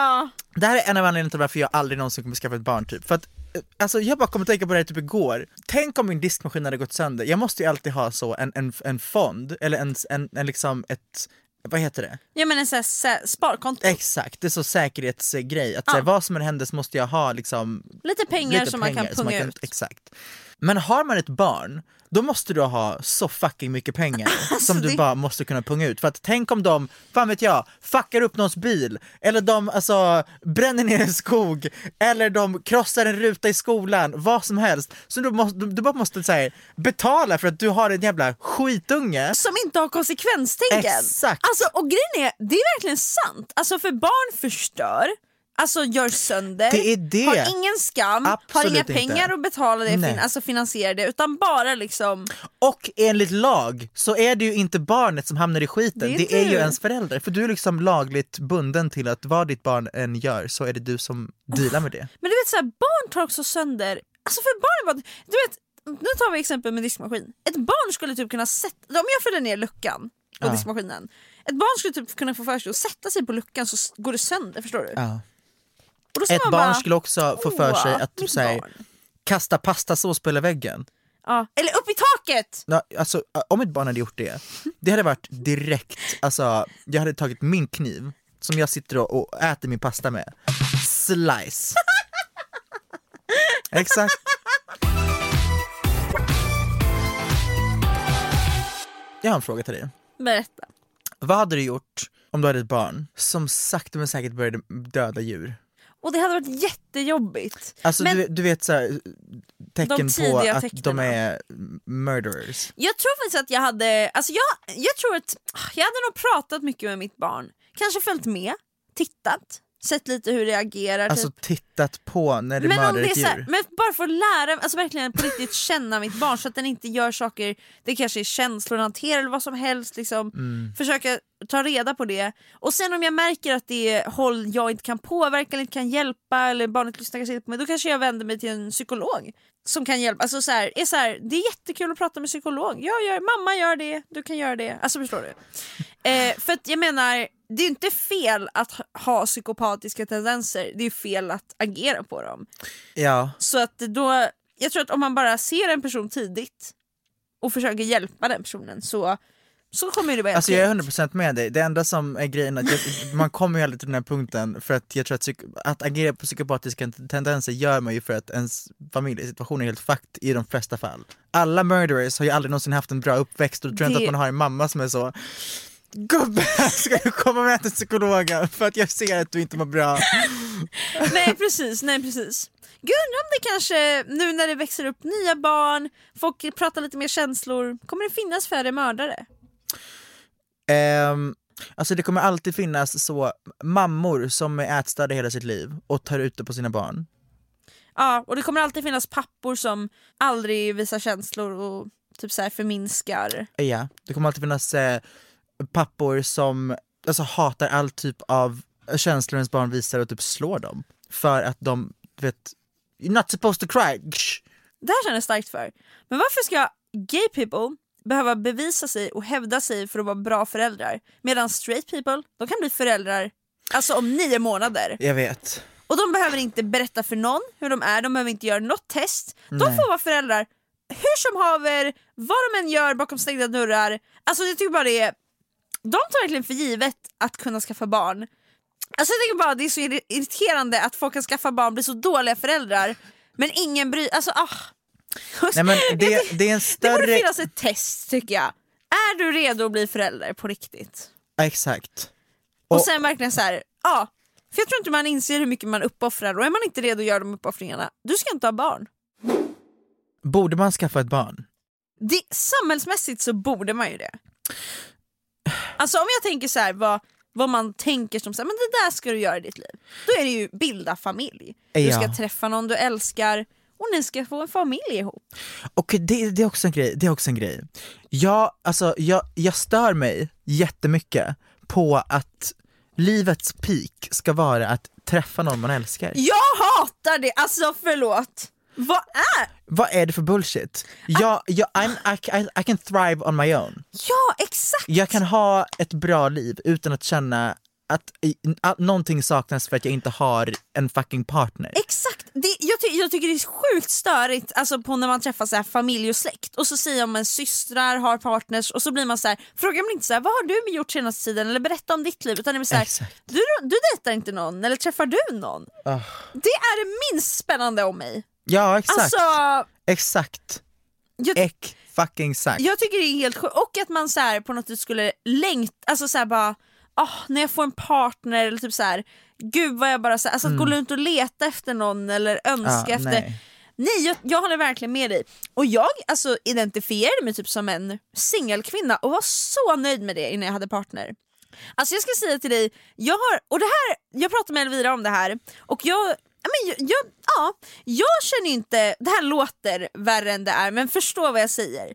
Det här är en av anledningarna till varför jag aldrig någonsin kommer skaffa ett barn typ. För att, eh, alltså jag bara kommer tänka på det här typ igår. Tänk om min diskmaskin hade gått sönder. Jag måste ju alltid ha så en, en, en fond, eller en, en, en liksom ett, vad heter det? Ja men en sån här sparkonto, Exakt, det är så säkerhetsgrej. Att Ja. så här, vad som än händer så måste jag ha liksom lite pengar lite som pengar man kan punga ut. Exakt. Men har man ett barn, då måste du ha så fucking mycket pengar som du det- bara måste kunna punga ut. För att tänk om de, fan vet jag, fuckar upp någons bil, eller de alltså bränner ner en skog, eller de krossar en ruta i skolan, vad som helst. Så du, måste, du, du bara måste så här, betala för att du har en jävla skitunge. Som inte har konsekvenstänken. Exakt. Alltså, och grejen är, det är verkligen sant. Alltså för barn förstör, alltså gör sönder, Det är det. har ingen skam, har Absolut inga inte. pengar att betala det, fin- alltså finansiera det, utan bara liksom Och enligt lag så är det ju inte barnet som hamnar i skiten, Det det är är, ju ens förälder. För du är liksom lagligt bunden till att vad ditt barn än gör så är det du som dealar med det. Men du vet så här, barn tar också sönder, alltså för barn bara, du vet, nu tar vi exempel med diskmaskin. Ett barn skulle typ kunna sätta, om jag fäller ner luckan på Ja. diskmaskinen, ett barn skulle typ kunna få för sig att sätta sig på luckan så går det sönder, förstår du? Ja. Ett barn bara, skulle också få för sig "Åh, att typ mitt så här, barn." kasta pastasås på hela väggen. Ja. Eller upp i taket! Ja, Alltså, om ett barn hade gjort det, det hade varit direkt, alltså jag hade tagit min kniv som jag sitter och, och äter min pasta med, slice. Exakt. Jag har en fråga till dig. Berätta. Vad hade du gjort om du hade ett barn som sakta men säkert började döda djur? Och det hade varit jättejobbigt. Alltså Men du, du vet så här, tecken på att de tecknen. är murderers. jag tror faktiskt att jag hade, alltså jag, jag tror att jag hade nog pratat mycket med mitt barn. Kanske följt med, tittat, sett lite hur det agerar. Alltså typ. tittat på när det men mördar det är ett så här, djur. men bara för att lära, alltså verkligen på riktigt känna mitt barn så att den inte gör saker, det kanske är känslor den hanterar eller vad som helst. Liksom. Mm. Försöka ta reda på det. Och sen om jag märker att det är håll jag inte kan påverka eller inte kan hjälpa eller barnet lyssnar kanske inte på mig, då kanske jag vänder mig till en psykolog. Som kan hjälpa, alltså så här, är så här, det är jättekul att prata med psykolog, jag gör, mamma gör det, du kan göra det. Alltså förstår du? Eh, för att jag menar, det är inte fel att ha- psykopatiska tendenser, det är fel att agera på dem. Ja, Så att då, jag tror att om man bara ser en person tidigt och försöker hjälpa den personen så, så kommer det vara alltså jag är 100% med dig. Det enda som är grejen är att jag, man kommer ju aldrig till den här punkten för att jag tror att, att agera på psykopatiska tendenser gör man ju för att ens familjesituation är helt fucked i de flesta fall. Alla murderers har ju aldrig någonsin haft en bra uppväxt och tror jag inte Det- att man har en mamma som är så Gubbe, ska du komma med till psykologen för att jag ser att du inte mår bra? Nej precis, nej precis. Gud undrar om det kanske, nu när det växer upp nya barn, folk pratar lite mer känslor, kommer det finnas färre mördare? Ehm, alltså det kommer alltid finnas så mammor som är ätstörda hela sitt liv och tar ut det på sina barn. Ja, och det kommer alltid finnas pappor som aldrig visar känslor och typ så här förminskar. Ja, det kommer alltid finnas eh, pappor som alltså, hatar all typ av känslor ens barn visar och typ slår dem. För att de, vet, you're not supposed to cry. Det här känner jag starkt för. Men varför ska gay people behöva bevisa sig och hävda sig för att vara bra föräldrar medan straight people, de kan bli föräldrar alltså om nio månader. Jag vet. Och de behöver inte berätta för någon hur de är, de behöver inte göra något test. De Nej. får vara föräldrar hur som haver, vad de än gör bakom stängda dörrar. Alltså jag tycker bara det är, de tar verkligen för givet att kunna skaffa barn. Alltså jag tycker bara det är så irri- irriterande att folk kan skaffa barn, bli så dåliga föräldrar men ingen bryr alltså ah. Nej men det, det är en Det borde större... finnas ett test tycker jag. Är du redo att bli förälder på riktigt? Exakt. Och, Och- sen verkligen så här, ja. För jag tror inte man inser hur mycket man uppoffrar och är man inte redo att göra de uppoffringarna, du ska inte ha barn. Borde man skaffa ett barn? Det, samhällsmässigt så borde man ju det. Alltså om jag tänker så här, vad, vad man tänker som så här, men det där ska du göra i ditt liv. Då är det ju bilda familj. Du Ja. ska träffa någon du älskar och ni ska få en familj ihop. Och det, det är också en grej, det är också en grej. Jag, alltså, jag, jag stör mig jättemycket på att livets peak ska vara att träffa någon man älskar. Jag hatar det, alltså förlåt. Vad är? Vad är det för bullshit? Jag, jag, I'm, I, I, I can thrive on my own. Ja exakt! Jag kan ha ett bra liv utan att känna att, att någonting saknas för att jag inte har en fucking partner. Exakt! Det, jag, ty jag tycker det är sjukt störigt alltså, på när man träffar så här, familj och släkt och så säger man systrar har partners och så blir man så här, frågar man inte så här, vad har du gjort senaste tiden eller berätta om ditt liv utan det är så här, du, du dejtar inte någon eller träffar du någon? Ah. Det är det minst spännande om mig. Ja exakt, Alltså, exakt. jag, Ek fucking exakt. jag tycker det är helt sjukt. Och att man så här, på något sätt skulle längta, alltså så här bara, ah, när jag får en partner eller typ så här, gud vad jag bara, så här, alltså att gå runt och leta efter någon eller önska Mm. Ja, efter. nej. Nej, jag, jag håller verkligen med dig. Och jag alltså, identifierade mig typ som en singelkvinna och var så nöjd med det innan jag hade partner. Alltså jag ska säga till dig, jag har, och det här, jag pratade med Elvira om det här och jag, ja, men jag, jag, ja, jag känner inte, det här låter värre än det är men förstå vad jag säger.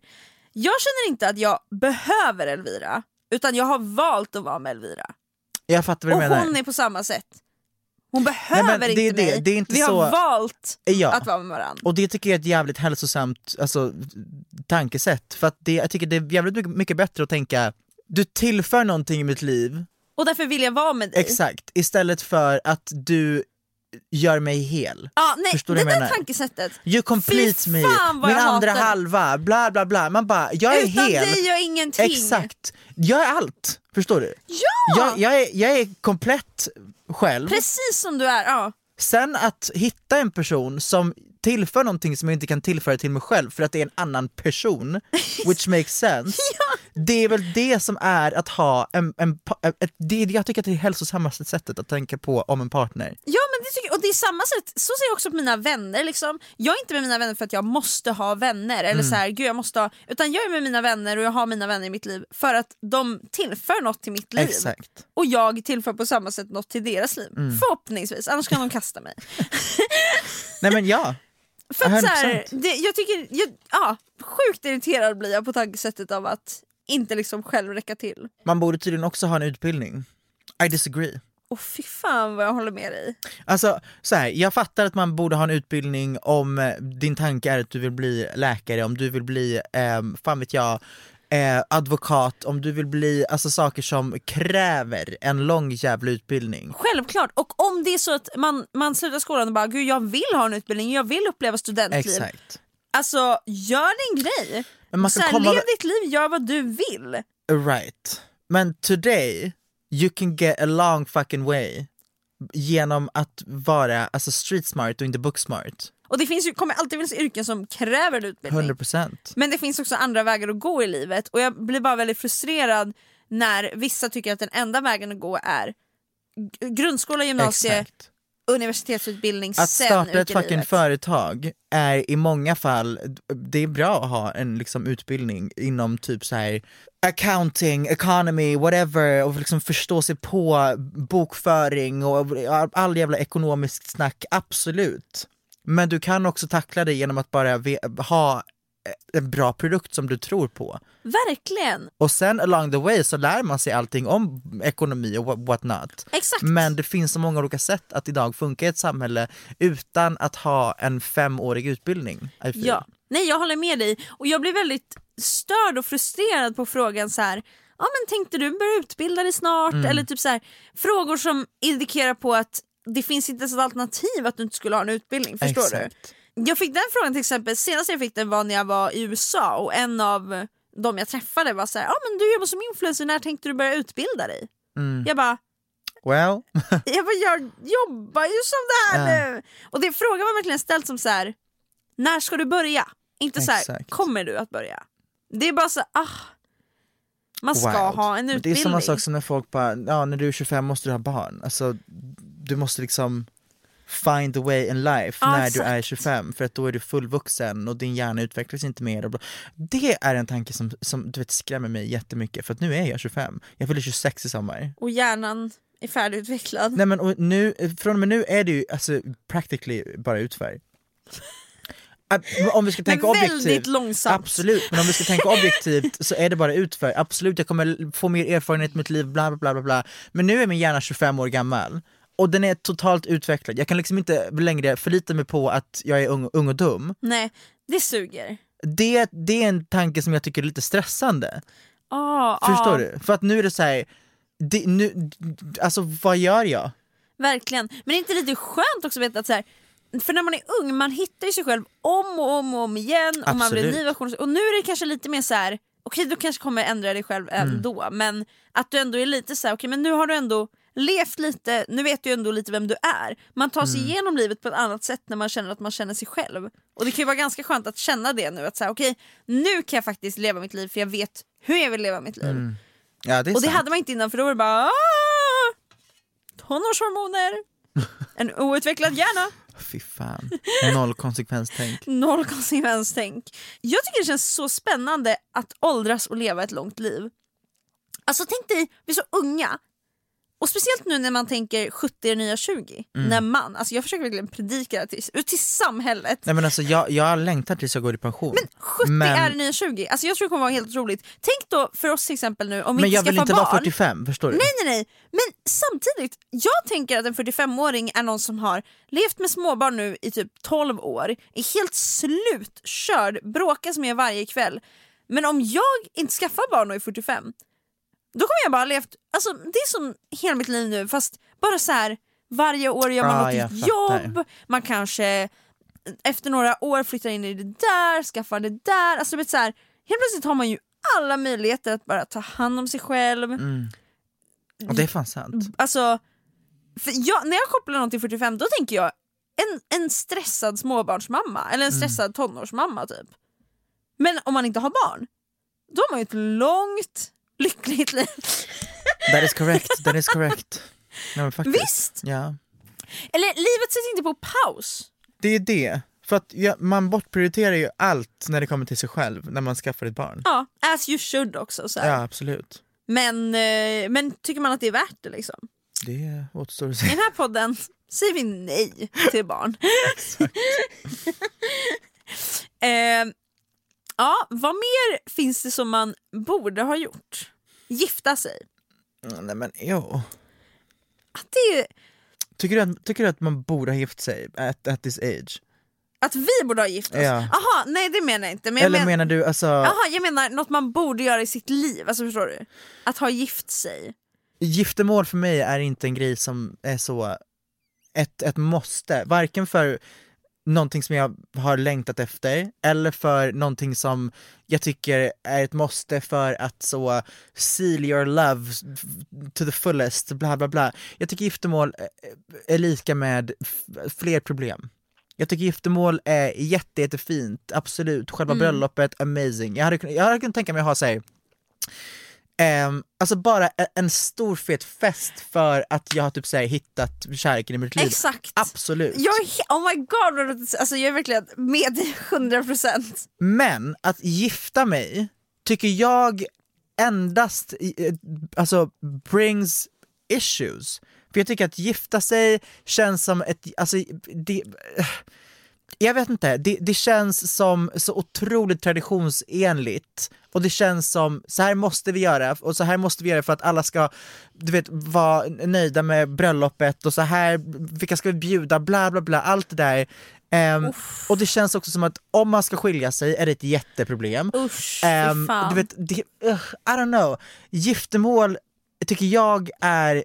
Jag känner inte att jag behöver Elvira utan jag har valt att vara med Elvira. Jag fattar vad Och du menar. hon är på samma sätt. Hon behöver är inte det, mig, det inte vi har så- valt Ja. att vara med varandra. Och det tycker jag är ett jävligt hälsosamt alltså, tankesätt. För att det, jag tycker det är jävligt mycket, mycket bättre att tänka, du tillför någonting i mitt liv, Och därför vill jag vara med dig. exakt, istället för att du gör mig hel. Ja, nej, Förstår du vad jag menar? tankesättet. You complete Fy me, min andra hatar halva, bla bla bla. Man bara, jag är Utan hel. dig gör ingenting. Exakt, jag är allt. Förstår du? Ja! Jag, jag, är, jag är komplett själv. Precis som du är. Ja. Sen att hitta en person som tillför någonting som jag inte kan tillföra till mig själv för att det är en annan person, which makes sense. Det är väl det som är att ha en, en, ett, det, jag tycker att det är det hälsosammaste sättet att tänka på om en partner. Ja det tycker, och det är samma sätt, så ser jag också på mina vänner. Liksom. Jag är inte med mina vänner för att jag måste ha vänner, eller Mm. så här, gud jag måste ha, utan jag är med mina vänner och jag har mina vänner i mitt liv för att de tillför något till mitt liv. Exakt. Och jag tillför på samma sätt något till deras liv. Mm. Förhoppningsvis, annars kan de kasta mig. Nej men ja, För att så här, 100%. det, jag tycker, jag, ja, sjukt irriterad blir jag på tankesättet av att inte liksom själv räcka till. man borde tydligen också ha en utbildning. I disagree. Och fy fan vad jag håller med dig. Alltså så här, jag fattar att man borde ha en utbildning om eh, din tanke är att du vill bli läkare, om du vill bli, eh, fan vet jag, eh, advokat, om du vill bli alltså saker som kräver en lång jävla utbildning. Självklart, och om det är så att man, man slutar skolan och bara gud jag vill ha en utbildning, jag vill uppleva studentliv. Exakt. Alltså gör din grej. Men man så ska här, komma... Lev ditt liv, gör vad du vill. Right. Men today, you can get a long fucking way genom att vara alltså street smart och inte book smart. Och det finns ju, kommer alltid finnas yrken som kräver utbildning. 100%. Men det finns också andra vägar att gå i livet och jag blir bara väldigt frustrerad när vissa tycker att den enda vägen att gå är grundskola, gymnasie, Exakt. Universitetsutbildning, Att sen starta ett fucking livet. företag är i många fall, det är bra att ha en liksom utbildning inom typ så här accounting, economy, whatever och liksom förstå sig på bokföring och all jävla ekonomiskt snack, absolut. Men du kan också tackla det genom att bara ha en bra produkt som du tror på. Verkligen! Och sen along the way så lär man sig allting om ekonomi och what, not. Exakt. Men det finns så många olika sätt att idag funka i ett samhälle utan att ha en femårig utbildning. Ja, nej jag håller med dig och jag blir väldigt störd och frustrerad på frågan så här. Ja men tänkte du börja utbilda dig snart? Mm. Eller typ så här, frågor som indikerar på att det finns inte ens ett alternativ att du inte skulle ha en utbildning, förstår du? Exakt. Jag fick den frågan till exempel, senast jag fick den var när jag var i USA och en av de jag träffade var så här, ja men du jobbar som influencer, när tänkte du börja utbilda dig? Mm. Jag bara, Well, jag, bara, jag jobbar ju som det här Ja. nu! Och det frågan var verkligen ställd som så här. när ska du börja? Inte så här, Exakt. kommer du att börja? Det är bara så, ah. Man ska wild. ha en Men utbildning. Det är samma sak som när folk bara, ja när du är 25 måste du ha barn. Alltså, du måste liksom find a way in life Ja, när du exakt. är 25 för att då är du fullvuxen och din hjärna utvecklas inte mer. Och bla. Det är en tanke som, som du vet, skrämmer mig jättemycket för att nu är jag 25, jag fyller 26 i sommar. Och hjärnan är färdigutvecklad. Nej men och nu, från och med nu är det ju alltså practically bara utför. Om vi ska tänka Men väldigt objektivt, långsamt. absolut, men om vi ska tänka objektivt så är det bara utför. Absolut, jag kommer få mer erfarenhet i mitt liv, bla bla bla bla bla. Men nu är min hjärna 25 år gammal och den är totalt utvecklad. Jag kan liksom inte längre förlita mig på att jag är ung, ung och dum. Nej, det suger. Det, det är en tanke som jag tycker är lite stressande. Ah, Förstår ah, du? För att nu är det så här, det, nu, alltså vad gör jag? Verkligen. Men det är inte lite skönt också att veta att så här, för när man är ung, man hittar ju sig själv om och om och om igen och man blir en Absolut. ny version. Och nu är det kanske lite mer så här. okej du kanske kommer ändra dig själv Mm. ändå men att du ändå är lite så här, okej men nu har du ändå levt lite, nu vet du ju ändå lite vem du är. Man tar sig Mm. igenom livet på ett annat sätt när man känner att man känner sig själv. Och det kan ju vara ganska skönt att känna det nu, att säga okej nu kan jag faktiskt leva mitt liv för jag vet hur jag vill leva mitt liv. Ja det Och det sant. hade man inte innan för då var det bara "Ah, tonårshormoner, en outvecklad hjärna. Fy fan. Noll konsekvenstänk. Noll konsekvenstänk. Jag tycker det känns så spännande att åldras och leva ett långt liv. Alltså tänk dig, vi är så unga. Och speciellt nu när man tänker 70 är nya 20. Mm. När man, alltså jag försöker verkligen predika det till, till samhället. Nej men alltså jag, jag längtar tills jag går i pension. Men 70 Men- är nya 20. Alltså jag tror det kommer vara helt otroligt. Tänk då för oss till exempel nu om vi Men inte jag vill inte barn. vara 45, förstår du? Nej nej nej, men samtidigt, jag tänker att en 45-åring är någon som har levt med småbarn nu i typ 12 år, är helt slutkörd, bråkas med varje kväll. Men om jag inte skaffar barn och är 45, då kommer jag bara levt, alltså det är som hela mitt liv nu fast bara så här varje år gör man Ah, något jobb, man kanske efter några år flyttar in i det där, skaffar det där, alltså du vet så här, helt plötsligt har man ju alla möjligheter att bara ta hand om sig själv. Mm. Och det är fan sant. Alltså, jag, när jag kopplar någon till 45 då tänker jag en, en stressad småbarnsmamma eller en stressad tonårsmamma typ. Men om man inte har barn, då har man ju ett långt lyckligt liv. That is correct, that is correct. Nej. Visst! Ja. Eller livet sätts inte på paus. Det är det. För att ja, man bortprioriterar ju allt när det kommer till sig själv när man skaffar ett barn. Ja, as you should också. Så här. Ja absolut. Men, eh, men tycker man att det är värt det liksom? Det återstår att I se. den här podden säger vi nej till barn. eh, ja, vad mer finns det som man borde ha gjort? Gifta sig. Mm, Nej men jo. Att, det är, Tycker du, att, tycker du att man borde ha gift sig at, at this age? att vi borde ha gift oss? Ja. Aha, nej det menar jag inte. Men jag, Eller men, menar du alltså, aha, jag menar något man borde göra i sitt liv. Alltså förstår du? Att ha gift sig. giftermål för mig är inte en grej som är så ett, ett måste, varken för någonting som jag har längtat efter eller för någonting som jag tycker är ett måste för att så seal your love to the fullest, bla bla bla. Jag tycker giftermål är- lika med fler problem. Jag tycker giftermål är jätte, jättefint, absolut. Själva bröllopet, amazing. Jag hade, jag hade kunnat tänka mig att ha sig Um, alltså bara en, en stor fet fest för att jag har typ så här, hittat kärleken i mitt liv. Exakt. Absolut. Jag är, oh my god, alltså jag är verkligen med dig 100%. Men att gifta mig tycker jag endast eh, alltså brings issues. För jag tycker att gifta sig känns som ett, alltså det, jag vet inte, det, det känns som så otroligt traditionsenligt och det känns som så här måste vi göra och så här måste vi göra för att alla ska du vet, vara nöjda med bröllopet och så här, vilka ska vi bjuda, bla bla bla, allt det där. Ehm, och det känns också som att om man ska skilja sig är det ett jätteproblem. Usch, fan. du vet, det, ugh, I don't know, giftermål tycker jag är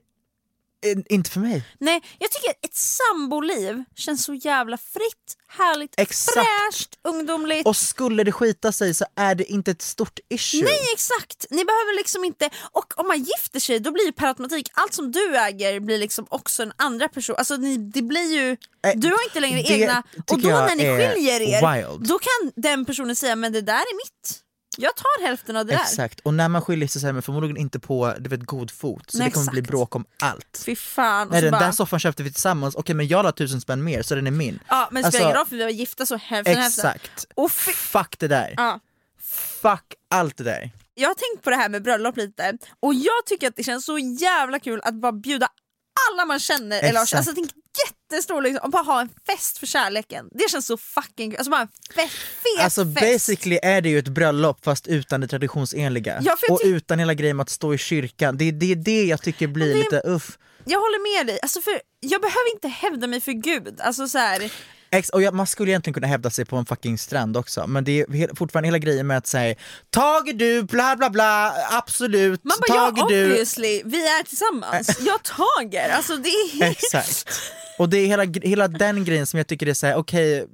inte för mig. Nej, jag tycker ett samboliv känns så jävla fritt, härligt, Exakt. fräscht, ungdomligt. Och skulle det skita sig så är det inte ett stort issue. Nej exakt, ni behöver liksom inte, och om man gifter sig då blir ju per automatik allt som du äger blir liksom också en andra person, alltså ni, det blir ju, Eh, du har inte längre egna, och då när ni skiljer er, wild. då kan den personen säga men det där är mitt, jag tar hälften av det där. Exakt, och när man skiljer sig så är man förmodligen inte på du vet, god fot, så Nej, det kommer bli exakt. bråk om allt. Fy fan. Nej den bara, där soffan köpte vi tillsammans, okej men jag la tusen spänn mer så den är min. ja men det spelar Alltså, ingen roll för vi var gifta så hälften hälften. Exakt. Och fy, Fuck det där. ja. Fuck allt det där. Jag har tänkt på det här med bröllop lite och jag tycker att det känns så jävla kul att bara bjuda alla man känner eller har, Exakt. alltså tänk jättestor liksom, och bara ha en fest för kärleken. Det känns så fucking kul, alltså bara en fe fet Alltså fest. basically är det ju ett bröllop fast utan det traditionsenliga. Ja, och utan hela grejen med att stå i kyrkan. Det är det, det jag tycker blir det- lite uff. Jag håller med dig, alltså för jag behöver inte hävda mig för gud. Alltså så här, Ex och jag, man skulle egentligen kunna hävda sig på en fucking strand också men det är fortfarande hela grejen med att säga Tager du, bla bla bla, absolut, man bara ja tager du. obviously, vi är tillsammans, jag tager. Alltså det är Exakt. Och det är hela, hela den grejen som jag tycker är såhär, okej, uh,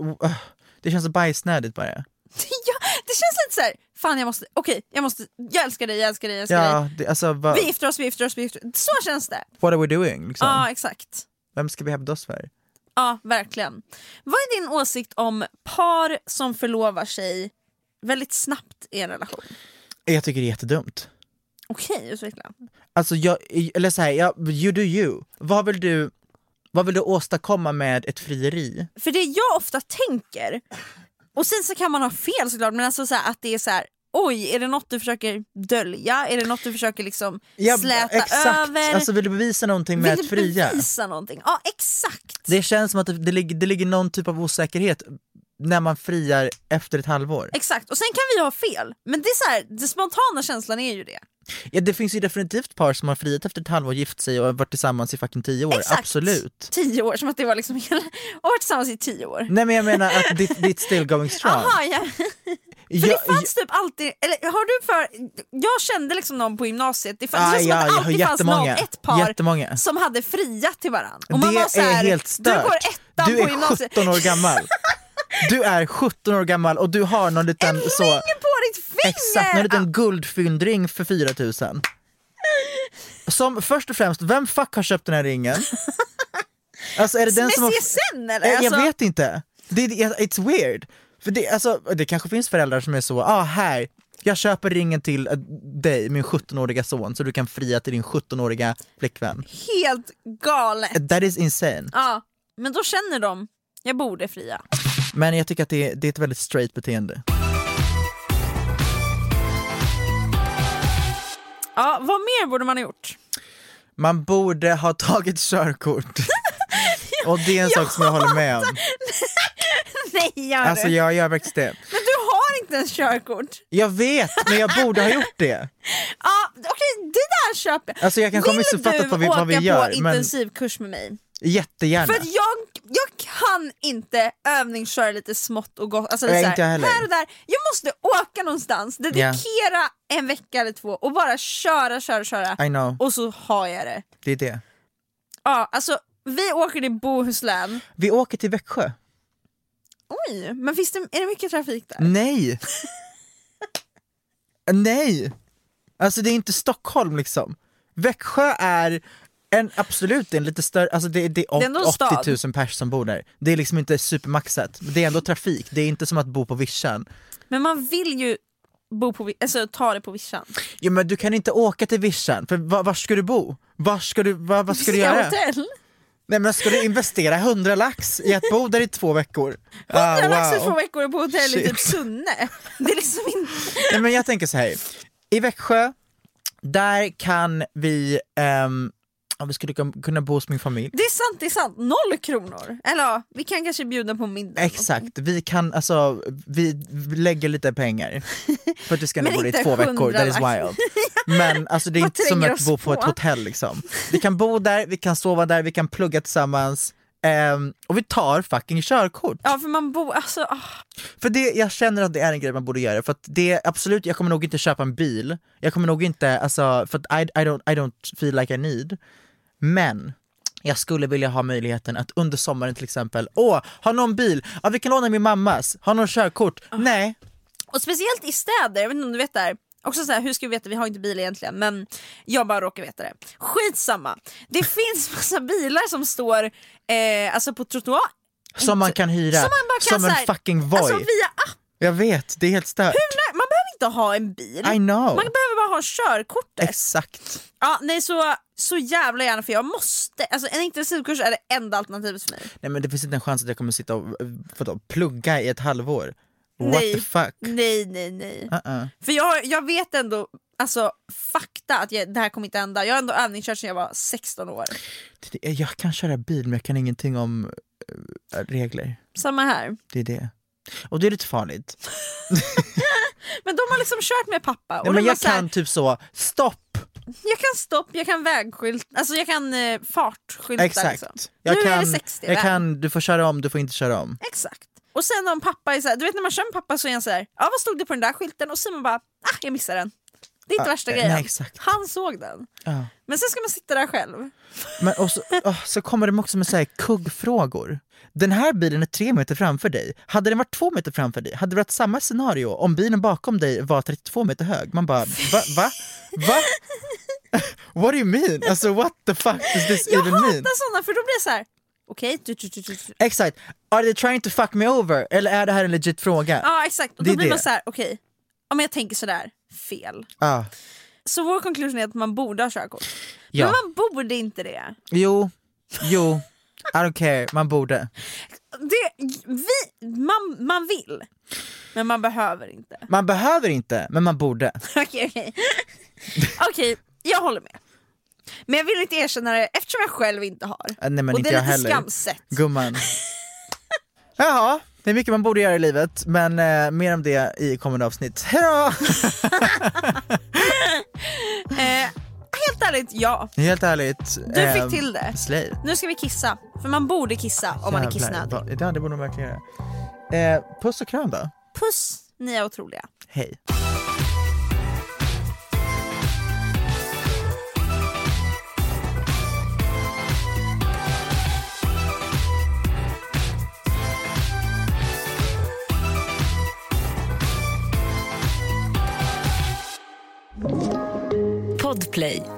uh, uh, det känns så bajsnödigt bara. ja, det känns lite så här fan jag måste, okej jag måste, jag älskar dig, jag älskar dig, jag älskar dig. Ja, det, alltså va, Vi gifter oss, vi gifter oss, vi gifter oss. Så känns det. what are we doing? Liksom? Ja exakt. Vem ska vi hävda oss för? Ja verkligen. Vad är din åsikt om par som förlovar sig väldigt snabbt i en relation? Jag tycker det är jättedumt. Okej, utveckla. Alltså jag, eller så här, jag, you do you. Vad vill du, vad vill du åstadkomma med ett frieri? För det jag ofta tänker, och sen så kan man ha fel såklart, men alltså så här, att det är så här. Oj, är det något du försöker dölja? Är det något du försöker liksom släta exakt. över? Alltså vill du bevisa någonting med Vill att du fria? bevisa någonting? Ja exakt! Det känns som att det, det, ligger, det ligger någon typ av osäkerhet när man friar efter ett halvår. Exakt, och sen kan vi ha fel, men det är så här, den spontana känslan är ju det. Ja, det finns ju definitivt par som har friat efter ett halvår, gift sig och varit tillsammans i fucking tio år, Exakt. absolut. Tio år, som att det var liksom hela... Och varit tillsammans i tio år. Nej men jag menar att det, det är still going strong. Jaha, ja. För Jag- det fanns typ alltid, eller har du för, jag kände liksom någon på gymnasiet, det fanns, Ah, som ja, att det alltid fanns någon, ett par Jättemånga. som hade friat till varandra. Och man det var så här, är helt stört. Du går ettan Du på är gymnasiet, 17 år gammal. Du är 17 år gammal och du har någon liten en så... ring på ditt finger! Exakt, någon liten guldfyndring för 4000. Som först och främst, vem fuck har köpt den här ringen? Alltså är det den Med som har... CSN eller? Eh, Jag Alltså- vet inte. Det, det- it's weird. För det, alltså, det kanske finns föräldrar som är så, ah här, jag köper ringen till eh, dig, min 17-åriga son, så du kan fria till din 17-åriga flickvän. Helt galet. That is insane. Ja, men då känner de, jag borde fria. Men jag tycker att det, det är ett väldigt straight beteende. Ja, vad mer borde man ha gjort? Man borde ha tagit körkort. Och det är en sak som jag håller med om. Nej gör Alltså du? jag gör faktiskt det. Men du har inte ens körkort. Jag vet, men jag borde ha gjort det. Ja, okej det där köper jag. Alltså jag kanske har Vill missuppfattat vad vi, vad vi du gör, åka på men intensivkurs med mig? jättegärna. För att jag kan inte övningsköra lite smått och gott, alltså Nej, så här, här och där. Jag måste åka någonstans, dedikera en vecka eller två och bara köra, köra, köra. I know, Och så har jag det. det är det. Ja, alltså vi åker till Bohuslän. Vi åker till Växjö. Oj, men finns det, är det mycket trafik där? Nej! Nej! Alltså det är inte Stockholm liksom. Växjö är en, absolut en lite större, alltså det, det är Det är ändå en 80 stad. 000 pers som bor där. Det är liksom inte supermaxat, det är ändå trafik, det är inte som att bo på vischan. Men man vill ju bo på, alltså, ta det på vischan. Ja men du kan inte åka till vischan, för var, var ska du bo? Var ska du, var, vad ska du göra? hotell? Nej men ska du investera 100 lax i att bo där i två veckor? Ah, 100 lax för wow. två veckor på hotell i Shit. typ Sunne. Det är liksom inte... Nej, men jag tänker så här. i Växjö, där kan vi, ehm, ja, vi skulle kun- kunna bo hos min familj. Det är sant, det är sant. Noll kronor. Eller ja, vi kan kanske bjuda på middag. Exakt, vi kan alltså, vi lägger lite pengar för att vi ska bo i två veckor, that is 100 wild. Men alltså det är inte som att bo på ett på? hotell liksom. Vi kan bo där, vi kan sova där, vi kan plugga tillsammans ehm, och vi tar fucking körkort. Ja för man bor, alltså ah. För det, jag känner att det är en grej man borde göra, för att det absolut, jag kommer nog inte köpa en bil, jag kommer nog inte, alltså, för att I, I, don't, I don't feel like I need, men jag skulle vilja ha möjligheten att under sommaren till exempel, åh, har någon bil? Ja vi kan låna min mammas, har någon körkort? Nej, Och speciellt i städer, jag vet inte om du vet det här. Också så här, hur ska vi veta, vi har inte bil egentligen men jag bara råkar veta det. Skitsamma, det finns massa bilar som står eh, alltså på trottoar. som man kan hyra, Som man bara kan som en här- fucking Voi. Alltså via app, Jag vet, det är helt stört. Nej, man behöver inte ha en bil. I know. Man behöver bara ha körkortet. Exakt. Ja, nej så, så jävla gärna för jag måste, alltså en intensivkurs är det enda alternativet för mig. Nej men det finns inte en chans att jag kommer sitta och vadå, plugga i ett halvår. What Nej. the fuck? Nej nej nej. Uh-uh. För jag, jag vet ändå, alltså fakta att jag, det här kommer inte hända. Jag har ändå övningskört sedan jag var 16 år. Jag kan köra bil men jag kan ingenting om eh, regler. Samma här. Det är det. Och det är lite farligt. Men de har liksom kört med pappa. Och Nej, men jag här, kan typ så, stopp! Jag kan stopp, jag kan vägskylt, alltså jag kan eh, fartskylta Exakt. liksom. Jag nu är kan, det 60 jag väg. kan, du får köra om, du får inte köra om. Exakt. Och sen om pappa är såhär, du vet när man kör med pappa så är han såhär, ja vad stod det på den där skylten? Och Simon bara, ah jag missade den. Det är inte Ja, värsta nej, grejen. exakt. Han såg den. Ja. Men sen ska man sitta där själv. Men och så, åh, så kommer de också med så här kuggfrågor. Den här bilen är tre meter framför dig. Hade den varit två meter framför dig, hade det varit samma scenario om bilen bakom dig var 32 meter hög? Man bara, va? Va? Va? What do you mean? Alltså what the fuck does this Jag even mean? hatar sådana för då blir det så här. okej, du. Exakt, are they trying to fuck me over? Eller är det här en legit fråga? Ja exakt, och Det då är blir det. man så här: okej, om jag tänker sådär, fel. Ah, Så vår konklusion är att man borde ha körkort. Ja. Men man borde inte det. jo, jo, I don't care, man borde. det vi, man, man vill, men man behöver inte. Man behöver inte, men man borde. Okej, okej. Okej, jag håller med. Men jag vill inte erkänna det eftersom jag själv inte har. Äh, Nej men och inte det är lite heller. skamset. Gumman. Jaha, det är mycket man borde göra i livet, men eh, mer om det i kommande avsnitt. Hejdå! Eh, helt ärligt, ja. Helt ärligt. Du eh, fick till det. Slay. Nu ska vi kissa, för man borde kissa om man är Jävlar, kissnödig. Ja det borde man verkligen göra. Eh, puss och kram då. Puss, ni är otroliga. Hej. Podplay.